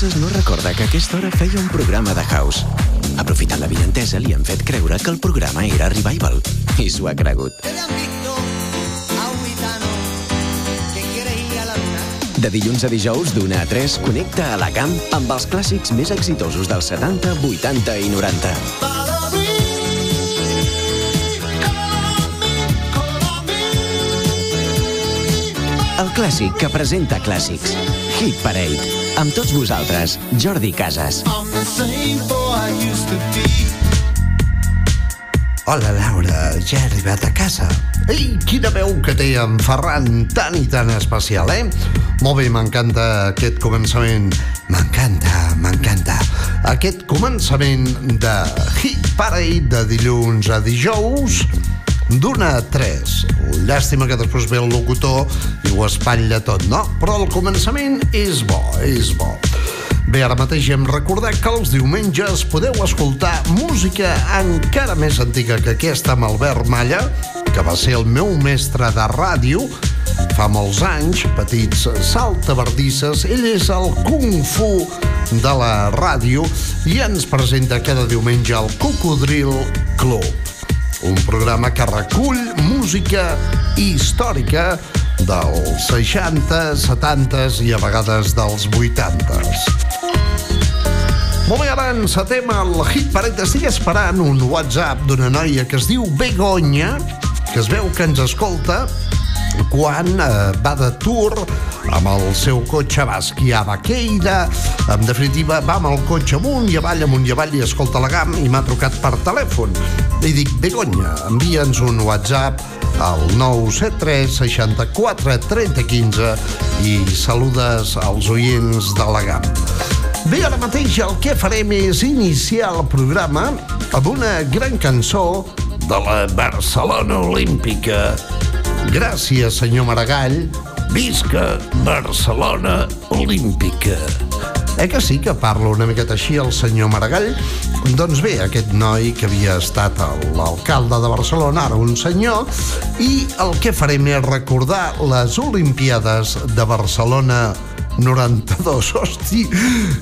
Casas no recorda que a aquesta hora feia un programa de house. Aprofitant la vientesa, li han fet creure que el programa era Revival. I s'ho ha cregut. De dilluns a dijous, d'una a 3, connecta a la camp amb els clàssics més exitosos dels 70, 80 i 90. El clàssic que presenta clàssics. Hit Parade. Amb tots vosaltres, Jordi Casas. Hola, Laura, ja he arribat a casa. Ei, quina veu que té en Ferran, tan i tan especial, eh? Molt bé, m'encanta aquest començament. M'encanta, m'encanta. Aquest començament de Hit Parade de dilluns a dijous, d'una a tres. Llàstima que després ve el locutor i ho espatlla tot, no? Però el començament és bo, és bo. Bé, ara mateix hem recordat que els diumenges podeu escoltar música encara més antiga que aquesta amb Albert Malla, que va ser el meu mestre de ràdio fa molts anys, petits saltabardisses. Ell és el Kung Fu de la ràdio i ens presenta cada diumenge el Cocodril Club un programa que recull música històrica dels 60, 70 i a vegades dels 80s. Molt bé, ara encetem el hit parade. Estic esperant un WhatsApp d'una noia que es diu Begonya, que es veu que ens escolta quan eh, va de tour amb el seu cotxe, va esquiar a Baqueira, en definitiva va amb el cotxe amunt i avall, amunt i avall i escolta la GAM i m'ha trucat per telèfon. Li dic, Begonya, envia'ns un WhatsApp al 973 64 30 15 i saludes als oients de la GAM. Bé, ara mateix el que farem és iniciar el programa amb una gran cançó de la Barcelona Olímpica. Gràcies, senyor Maragall. Visca Barcelona Olímpica. Eh que sí que parla una miqueta així el senyor Maragall? Doncs bé, aquest noi que havia estat l'alcalde de Barcelona, ara un senyor, i el que farem és recordar les Olimpiades de Barcelona 92. Hosti,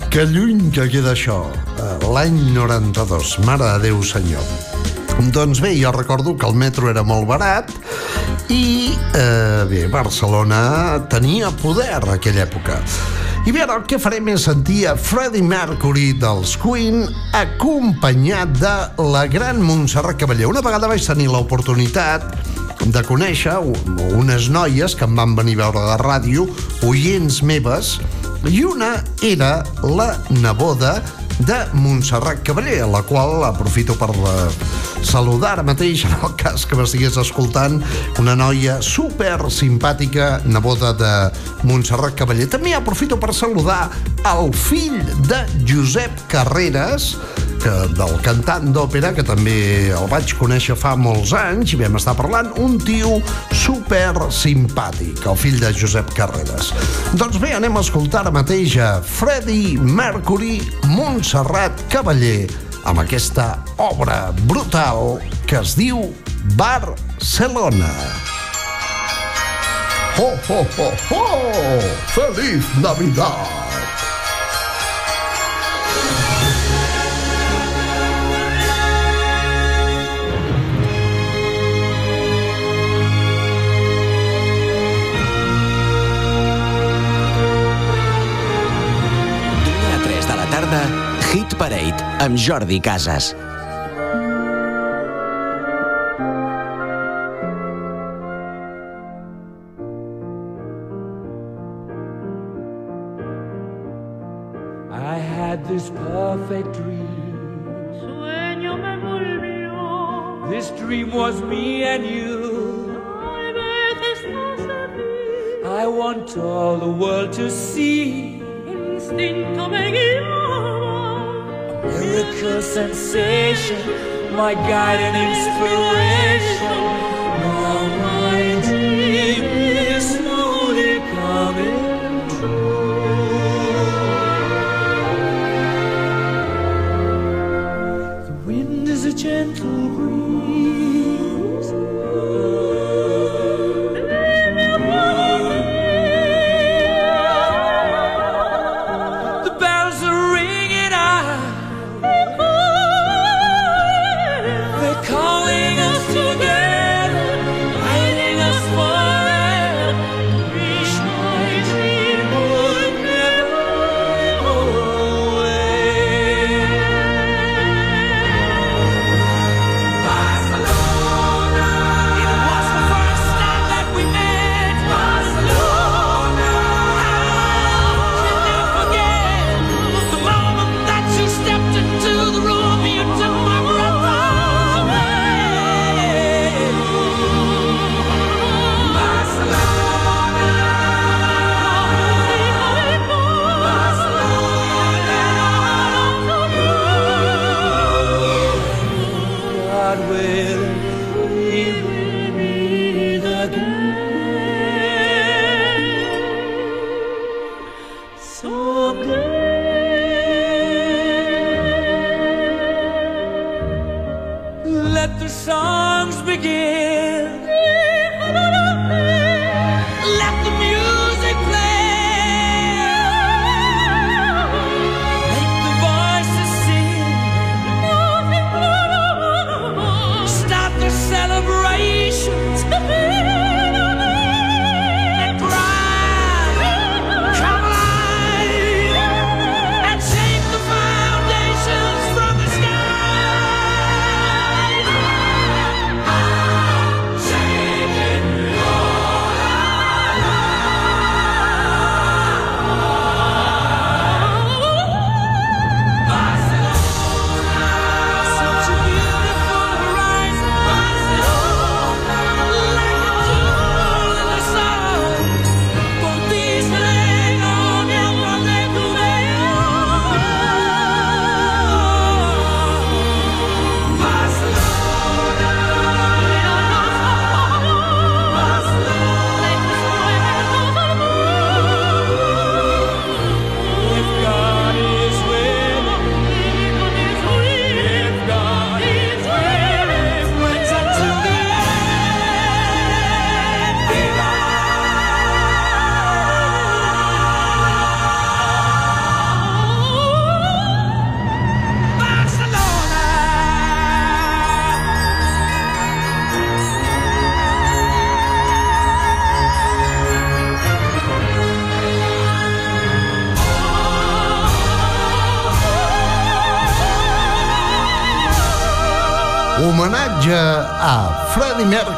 que lluny que queda això. Eh, L'any 92. Mare de Déu, senyor. Doncs bé, jo recordo que el metro era molt barat i, eh, bé, Barcelona tenia poder a aquella època. I bé, el que farem és sentir a Freddie Mercury dels Queen acompanyat de la gran Montserrat Cavaller. Una vegada vaig tenir l'oportunitat de conèixer unes noies que em van venir a veure la ràdio, oients meves, i una era la neboda de Montserrat Cavaller, a la qual aprofito per eh, saludar ara mateix, en el cas que m'estigués escoltant, una noia super simpàtica, neboda de Montserrat Cavaller. També aprofito per saludar el fill de Josep Carreras, que del cantant d'òpera, que també el vaig conèixer fa molts anys, i vam estar parlant, un tio super simpàtic, el fill de Josep Carreras. Doncs bé, anem a escoltar ara mateix a Freddie Mercury, Montserrat Cavaller, amb aquesta obra brutal que es diu Barcelona. Ho, ho, ho, ho! Feliz Navidad! Amb Jordi Casas.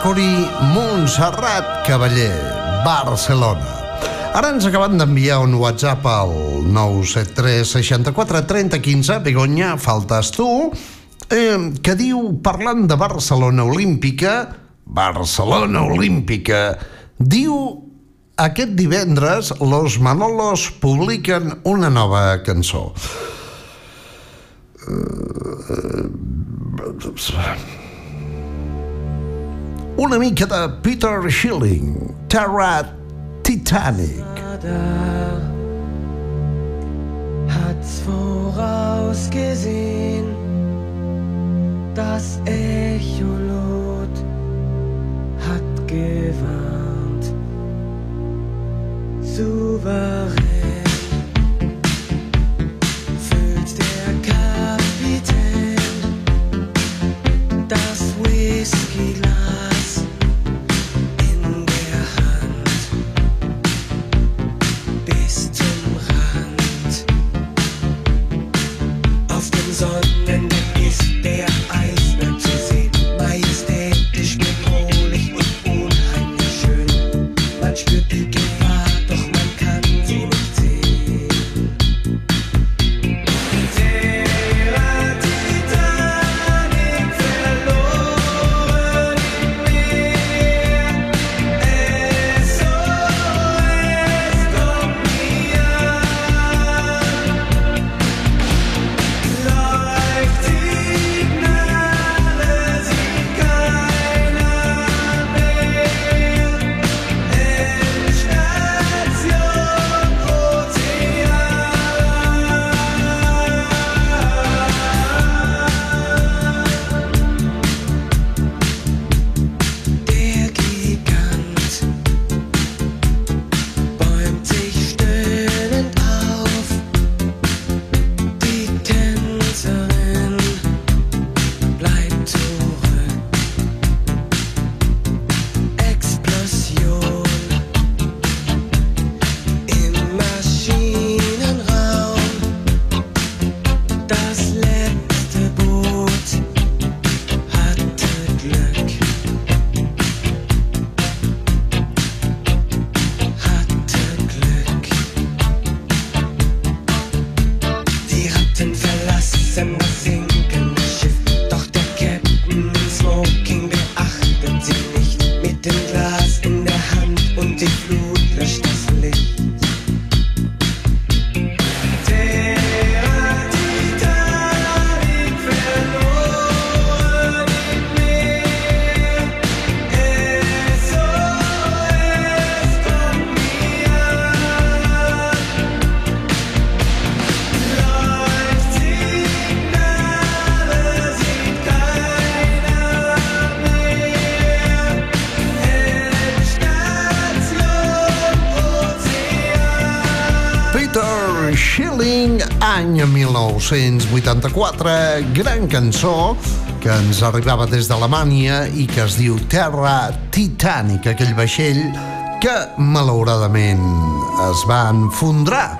Mercury Montserrat Cavaller, Barcelona. Ara ens acaben d'enviar un WhatsApp al 973 64 30 15. Begonya, faltes tu. Eh, que diu, parlant de Barcelona Olímpica, Barcelona Olímpica, diu aquest divendres Los Manolos publiquen una nova cançó. Uh, uh, una mica de Peter Schilling, Terra Titanic. Hat's vorausgesehen, das Echolot hat gewarnt, souverän. 1984, gran cançó que ens arribava des d'Alemanya i que es diu Terra Titanic, aquell vaixell que malauradament es va enfondrar.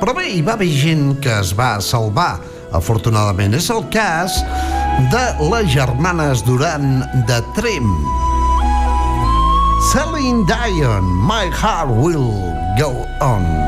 Però bé, hi va haver gent que es va salvar, afortunadament. És el cas de les germanes Duran de Trem. Celine Dion, My Heart Will Go On.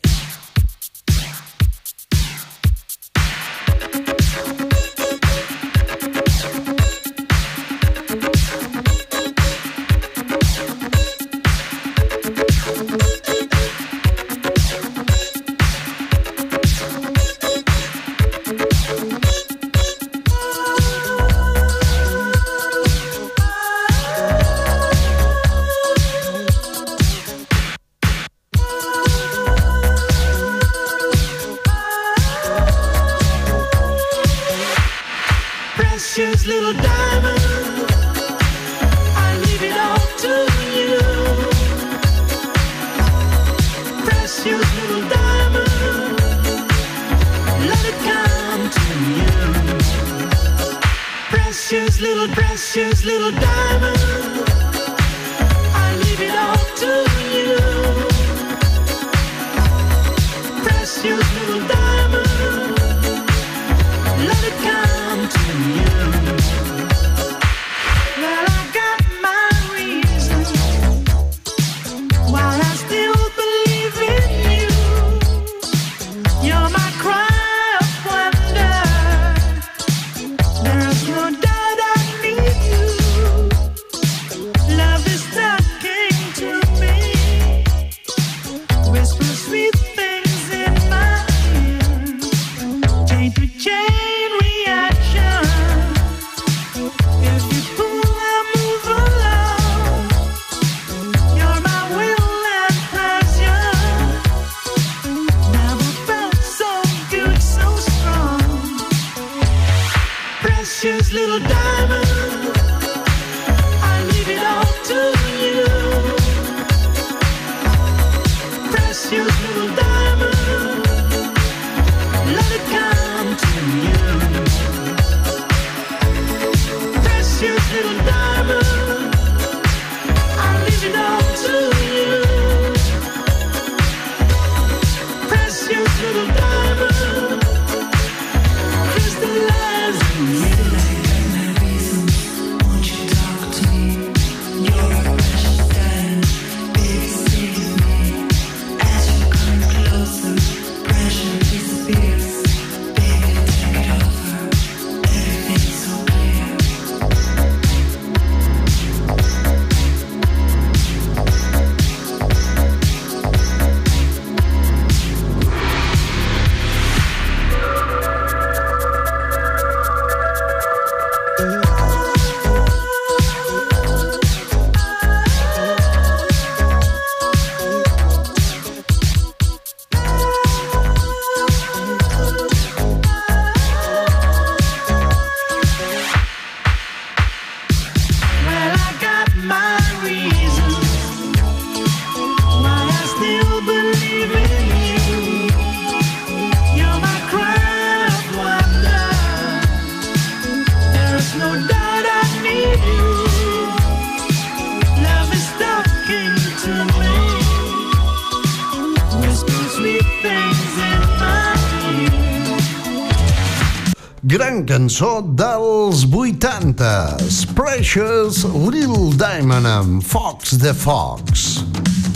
cançó dels 80s, Precious Little Diamond amb Fox the Fox.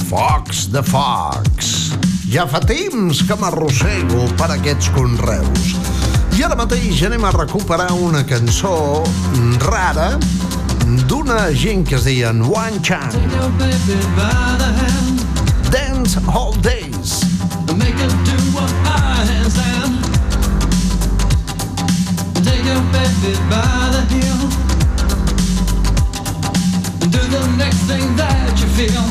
Fox the Fox. Ja fa temps que m'arrossego per aquests conreus. I ara mateix anem a recuperar una cançó rara d'una gent que es deien Wang Chang. Dance All Days. bended by the hill. Do the next thing that you feel.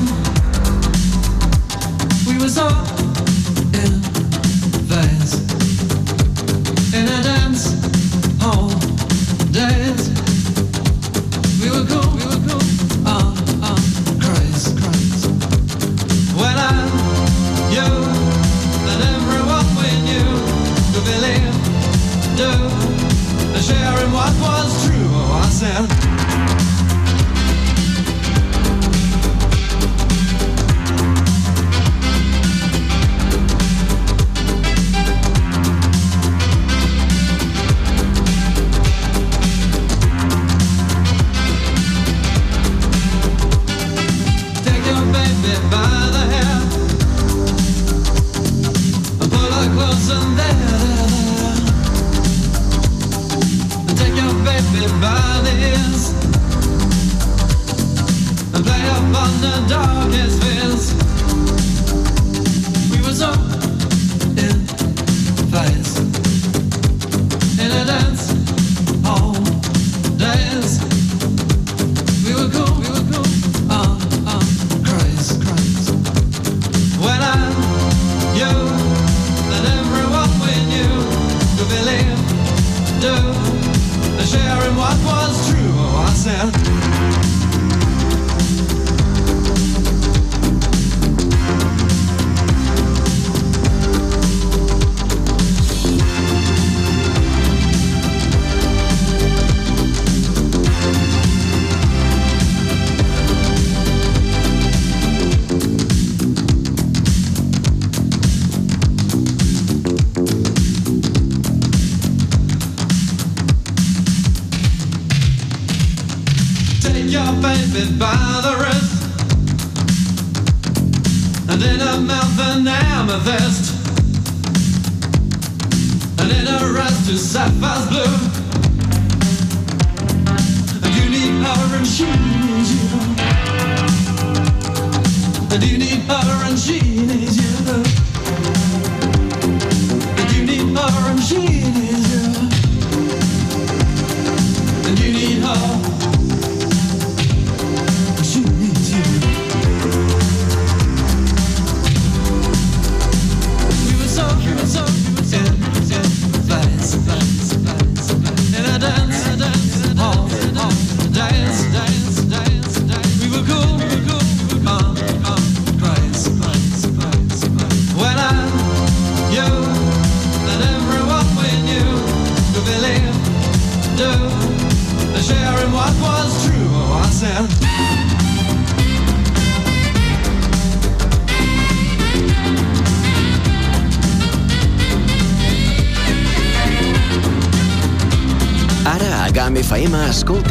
We were all in vase in a dance all day. sound the darkness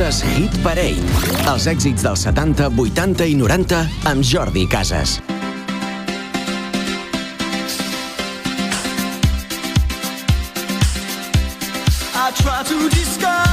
escoltes Hit Parade, els èxits dels 70, 80 i 90 amb Jordi Casas. I try to discover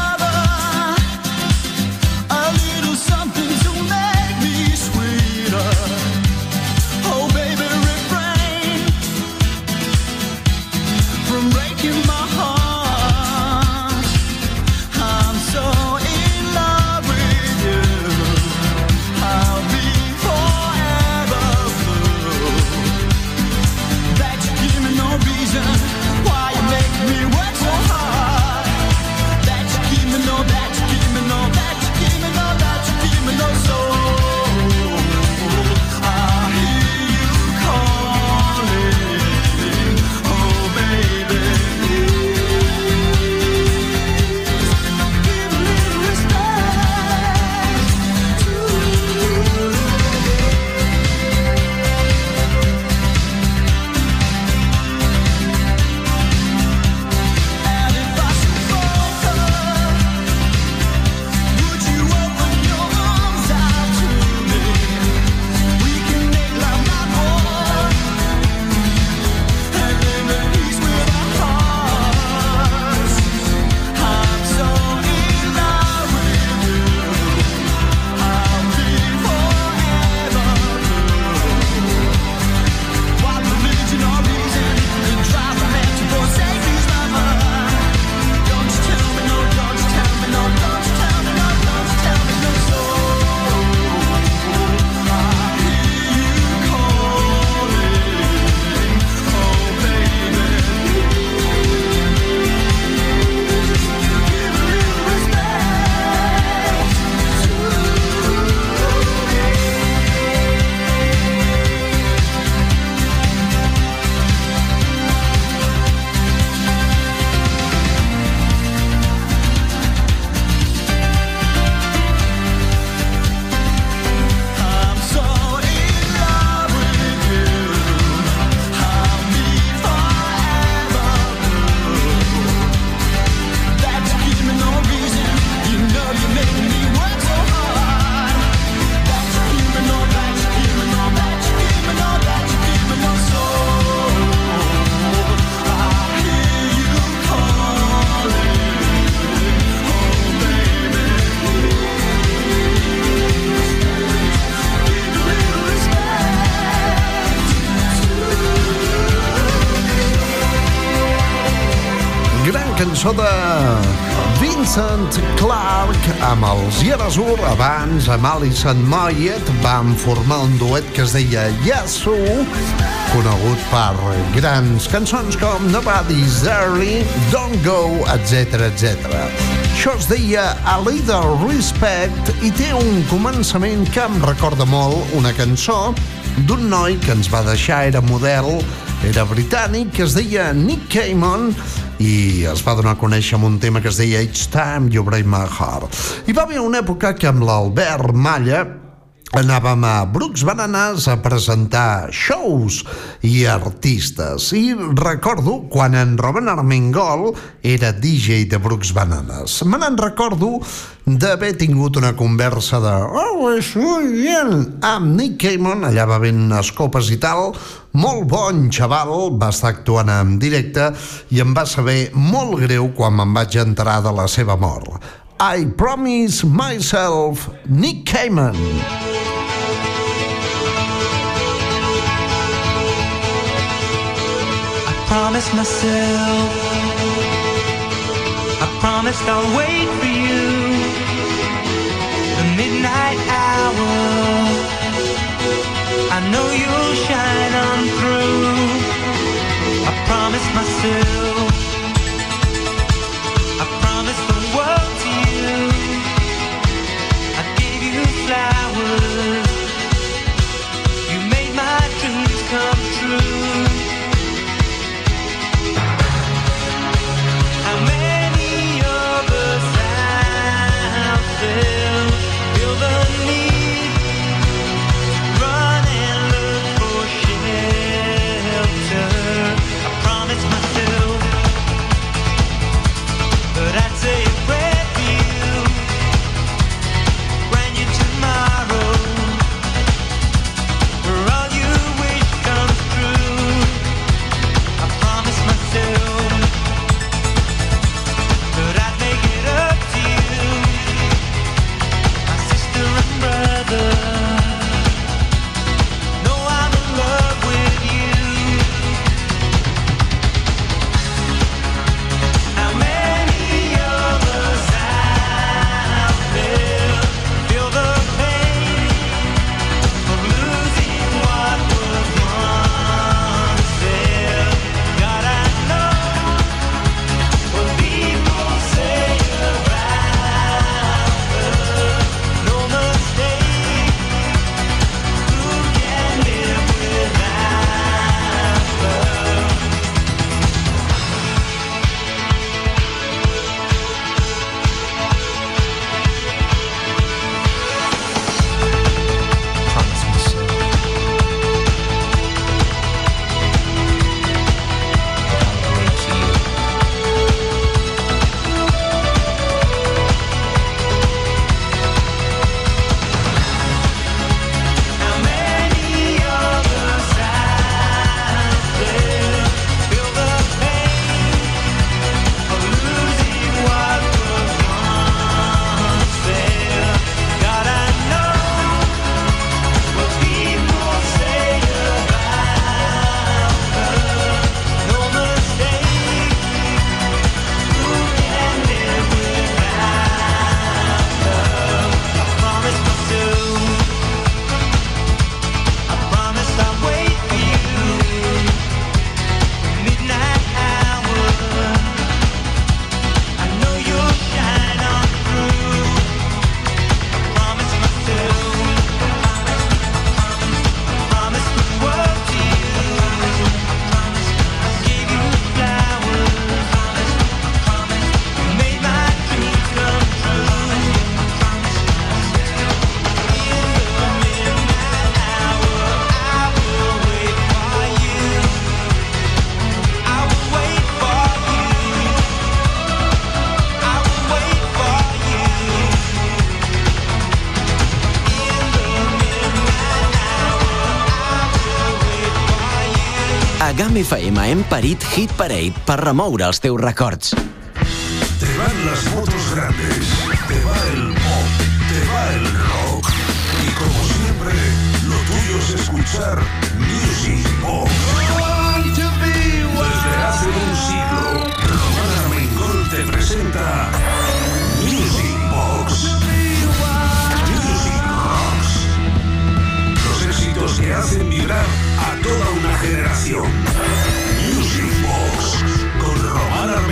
amb els Yerazur. Abans, amb Alison Moyet, van formar un duet que es deia Yasu, conegut per grans cançons com Nobody's Early, Don't Go, etc etc. Això es deia A Little Respect i té un començament que em recorda molt una cançó d'un noi que ens va deixar, era model, era britànic, que es deia Nick Cayman i es va donar a conèixer amb un tema que es deia Each Time You Break My Heart. I va haver una època que amb l'Albert Malla anàvem a Brooks Bananas a presentar shows i artistes. I recordo quan en Robin Armengol era DJ de Brooks Bananas. Me n'en recordo d'haver tingut una conversa de oh, estoy bien amb Nick Cayman, allà va ben unes copes i tal, molt bon xaval, va estar actuant en directe i em va saber molt greu quan me'n vaig enterar de la seva mort. I Promise Myself, Nick Cayman. promised myself I promised I'll wait for you The midnight hour I know you'll shine on through. I promised myself. I promised the world to you. I gave you flowers. You made my dreams come hem parit Hit Parade per remoure els teus records. Te van las fotos grandes, te va el pop, te va el rock. Y como siempre, lo tuyo es escuchar Music Box. Desde hace un siglo, Romana Mengol te presenta Music Box. Music Rocks. Los éxitos que hacen vibrar a toda una generación.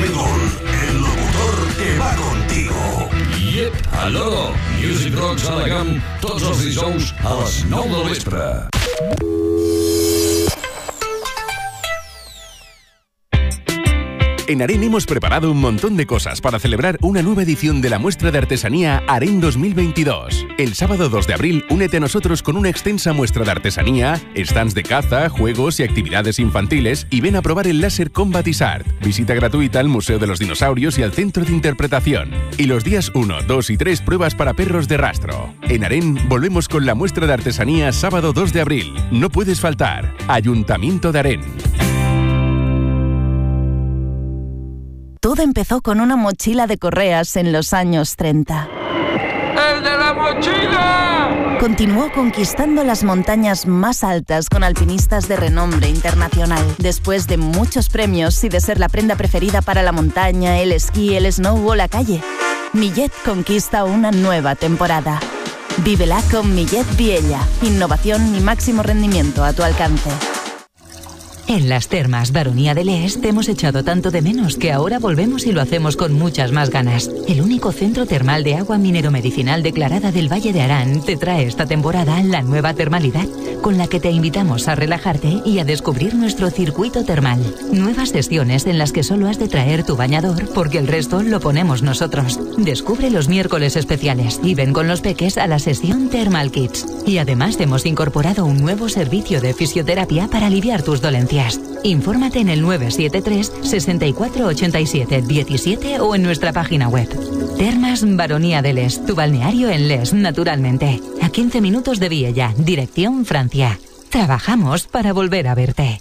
Megol, el locutor que va contigo. Yep, al loro. Music Rocks a la GAM, tots els dijous a les 9 del vespre. En Aren hemos preparado un montón de cosas para celebrar una nueva edición de la muestra de artesanía Aren 2022. El sábado 2 de abril, únete a nosotros con una extensa muestra de artesanía, stands de caza, juegos y actividades infantiles y ven a probar el láser Combat Art. Visita gratuita al Museo de los Dinosaurios y al Centro de Interpretación. Y los días 1, 2 y 3 pruebas para perros de rastro. En Aren volvemos con la muestra de artesanía sábado 2 de abril. No puedes faltar. Ayuntamiento de Aren. Todo empezó con una mochila de correas en los años 30. ¡El de la mochila! Continuó conquistando las montañas más altas con alpinistas de renombre internacional. Después de muchos premios y de ser la prenda preferida para la montaña, el esquí, el snow o la calle, Millet conquista una nueva temporada. Vívela con Millet Viella. Innovación y máximo rendimiento a tu alcance. En las termas Baronía del Est hemos echado tanto de menos que ahora volvemos y lo hacemos con muchas más ganas. El único centro termal de agua minero-medicinal declarada del Valle de Arán te trae esta temporada la nueva termalidad, con la que te invitamos a relajarte y a descubrir nuestro circuito termal. Nuevas sesiones en las que solo has de traer tu bañador porque el resto lo ponemos nosotros. Descubre los miércoles especiales y ven con los peques a la sesión Thermal Kids. Y además hemos incorporado un nuevo servicio de fisioterapia para aliviar tus dolencias. Infórmate en el 973 6487 17 o en nuestra página web. Termas Baronía de Les, tu balneario en Les, naturalmente. A 15 minutos de Viella, dirección Francia. Trabajamos para volver a verte.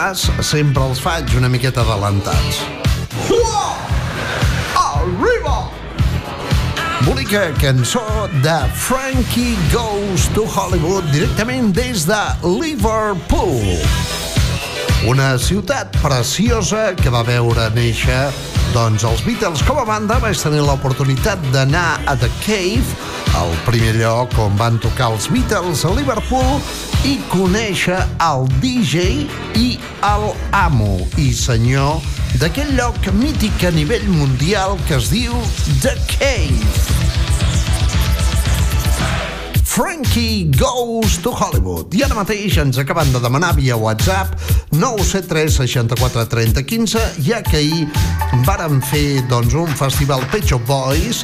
Huas sempre els faig una miqueta adelantats. Arriba! Bonica cançó de Frankie Goes to Hollywood directament des de Liverpool. Una ciutat preciosa que va veure néixer doncs els Beatles com a banda vaig tenir l'oportunitat d'anar a The Cave, el primer lloc on van tocar els Beatles a Liverpool i conèixer el DJ i el amo i senyor d'aquell lloc mític a nivell mundial que es diu The Cave. Frankie Goes to Hollywood. I ara mateix ens acaben de demanar via WhatsApp 973 64 30 15, ja que ahir vàrem fer doncs, un festival Pet Shop Boys,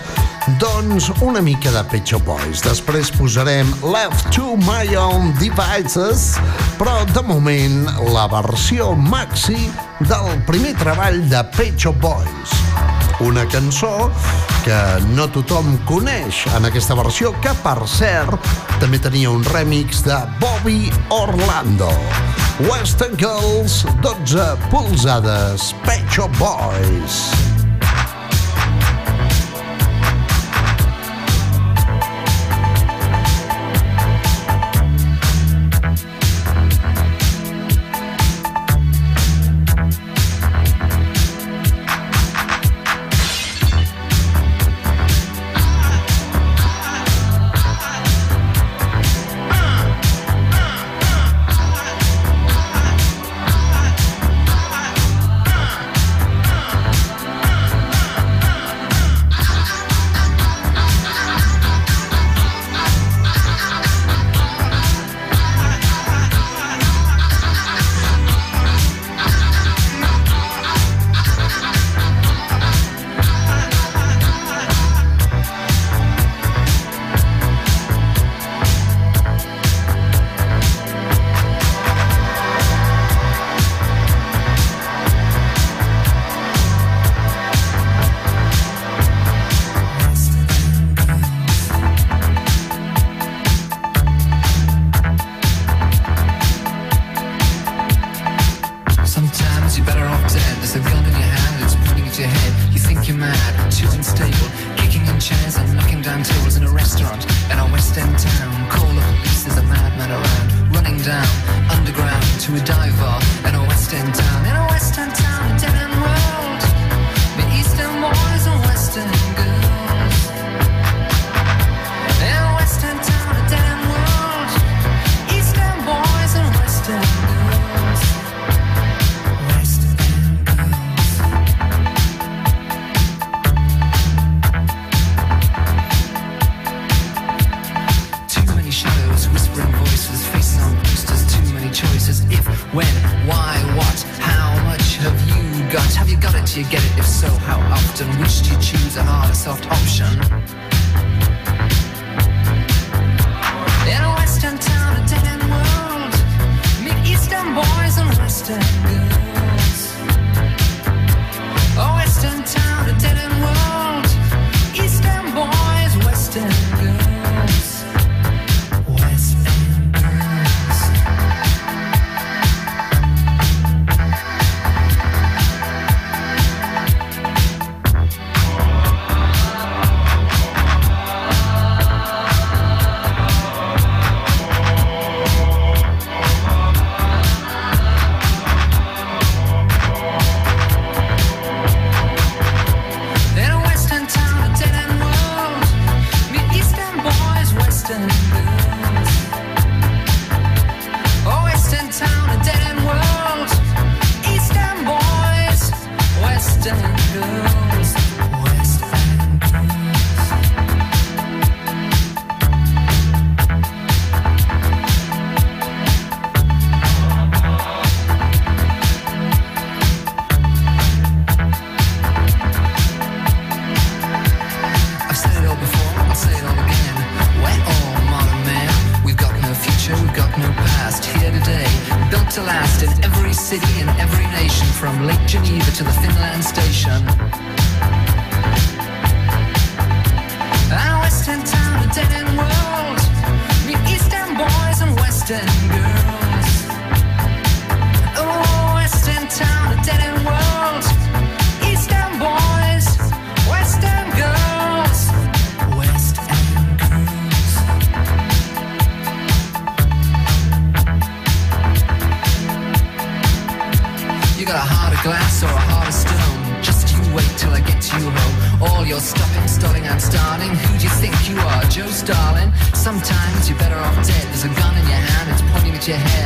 doncs una mica de Pet Shop Boys. Després posarem Left to My Own Devices, però de moment la versió maxi del primer treball de Pet Shop Boys una cançó que no tothom coneix en aquesta versió, que, per cert, també tenia un remix de Bobby Orlando. Western Girls, 12 polzades, Pecho Shop Boys. understand darling, who do you think you are? Joe Starlin? Sometimes you're better off dead. There's a gun in your hand, it's pointing at your head.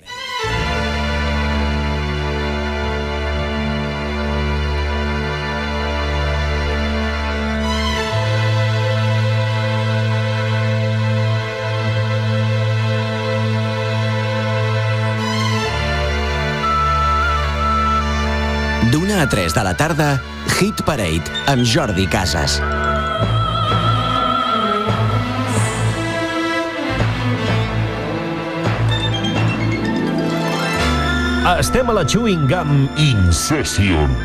a 3 de la tarda, Hit Parade, amb Jordi Casas. Estem a la Chewing Gum Incession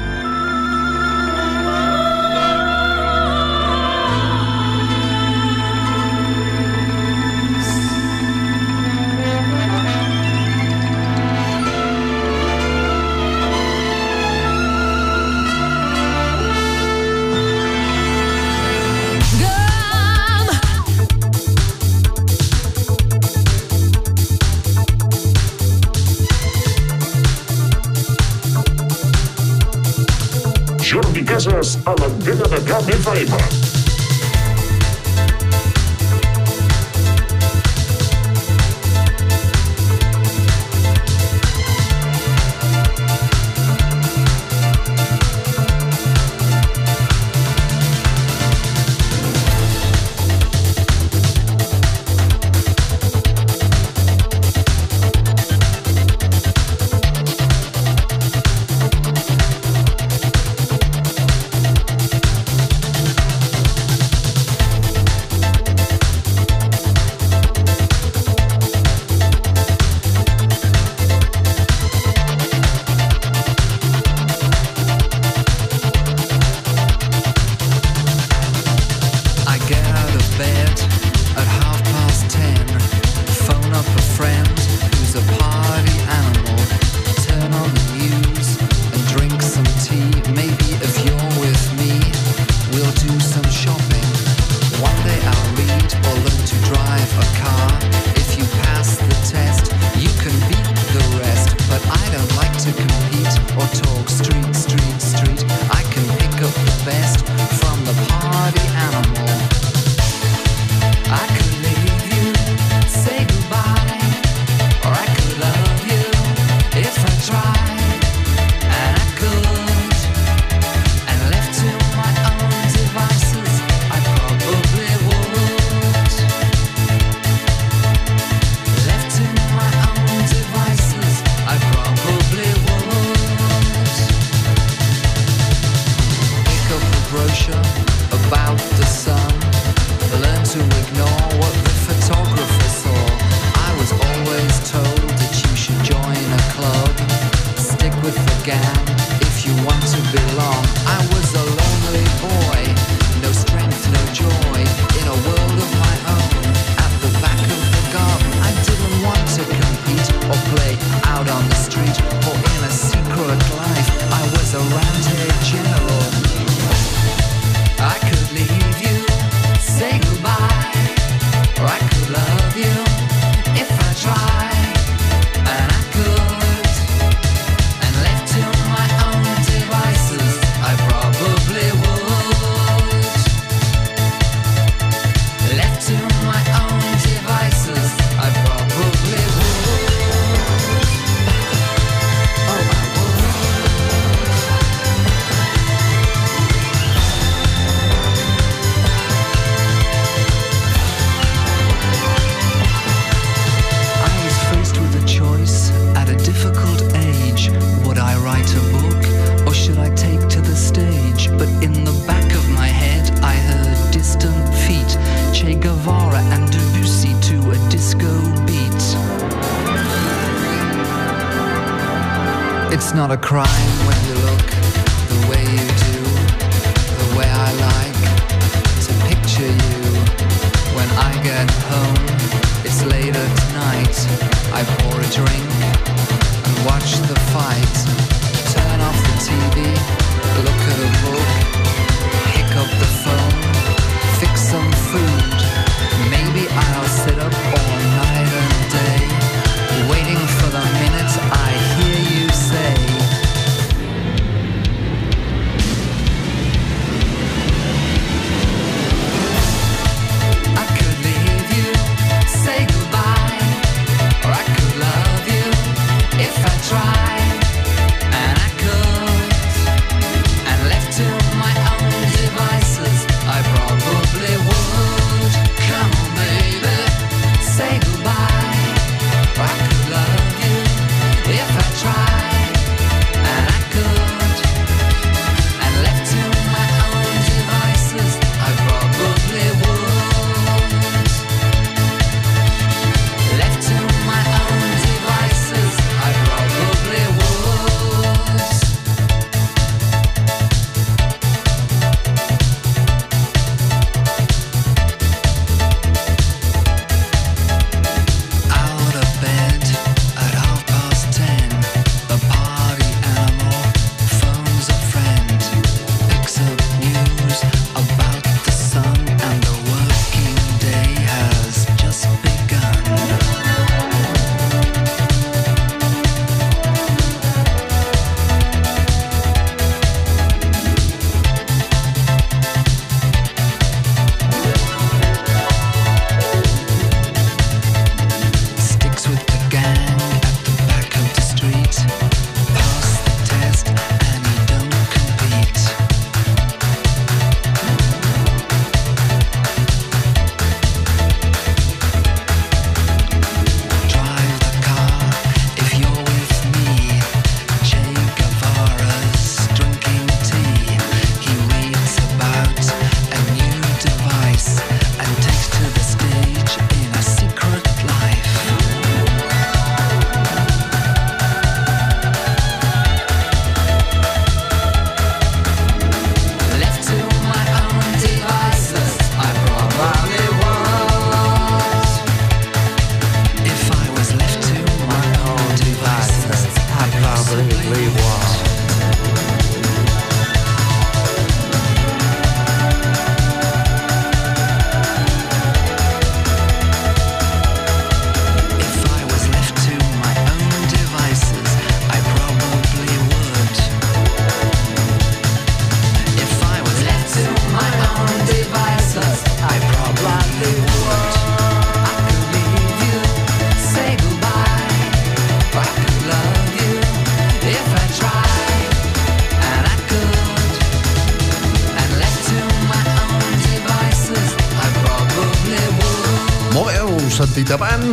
in favor.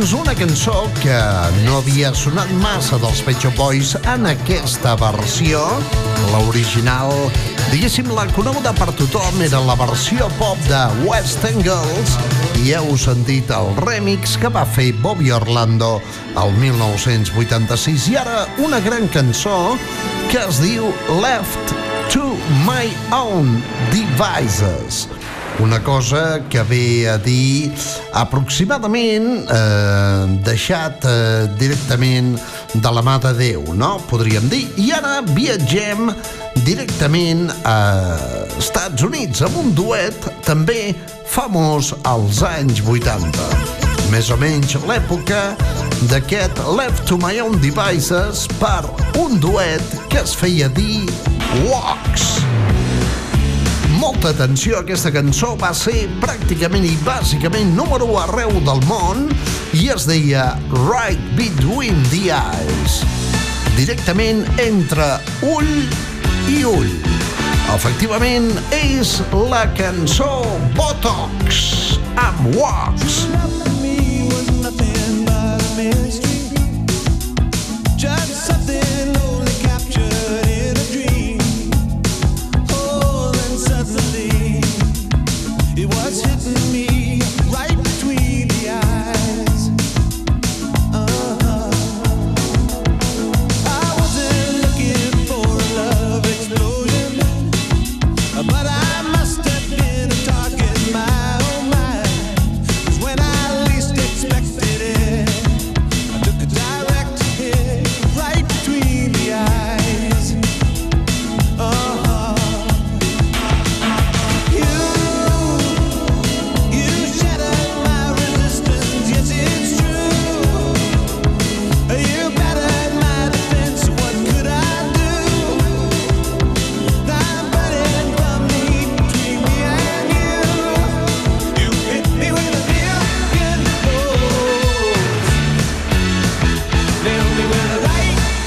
Abans una cançó que no havia sonat massa dels Pet Shop Boys en aquesta versió. L'original, diguéssim, la coneguda per tothom era la versió pop de West Girls. I heu sentit el remix que va fer Bobby Orlando el 1986 i ara una gran cançó que es diu Left to My Own Devices una cosa que ve a dir aproximadament eh, deixat eh, directament de la mà de Déu, no? Podríem dir. I ara viatgem directament a Estats Units amb un duet també famós als anys 80. Més o menys l'època d'aquest Left to My Own Devices per un duet que es feia dir Walks. Molta atenció, aquesta cançó va ser pràcticament i bàsicament número 1 arreu del món i es deia Right Between the Eyes. Directament entre ull i ull. Efectivament, és la cançó Botox amb Wax. Just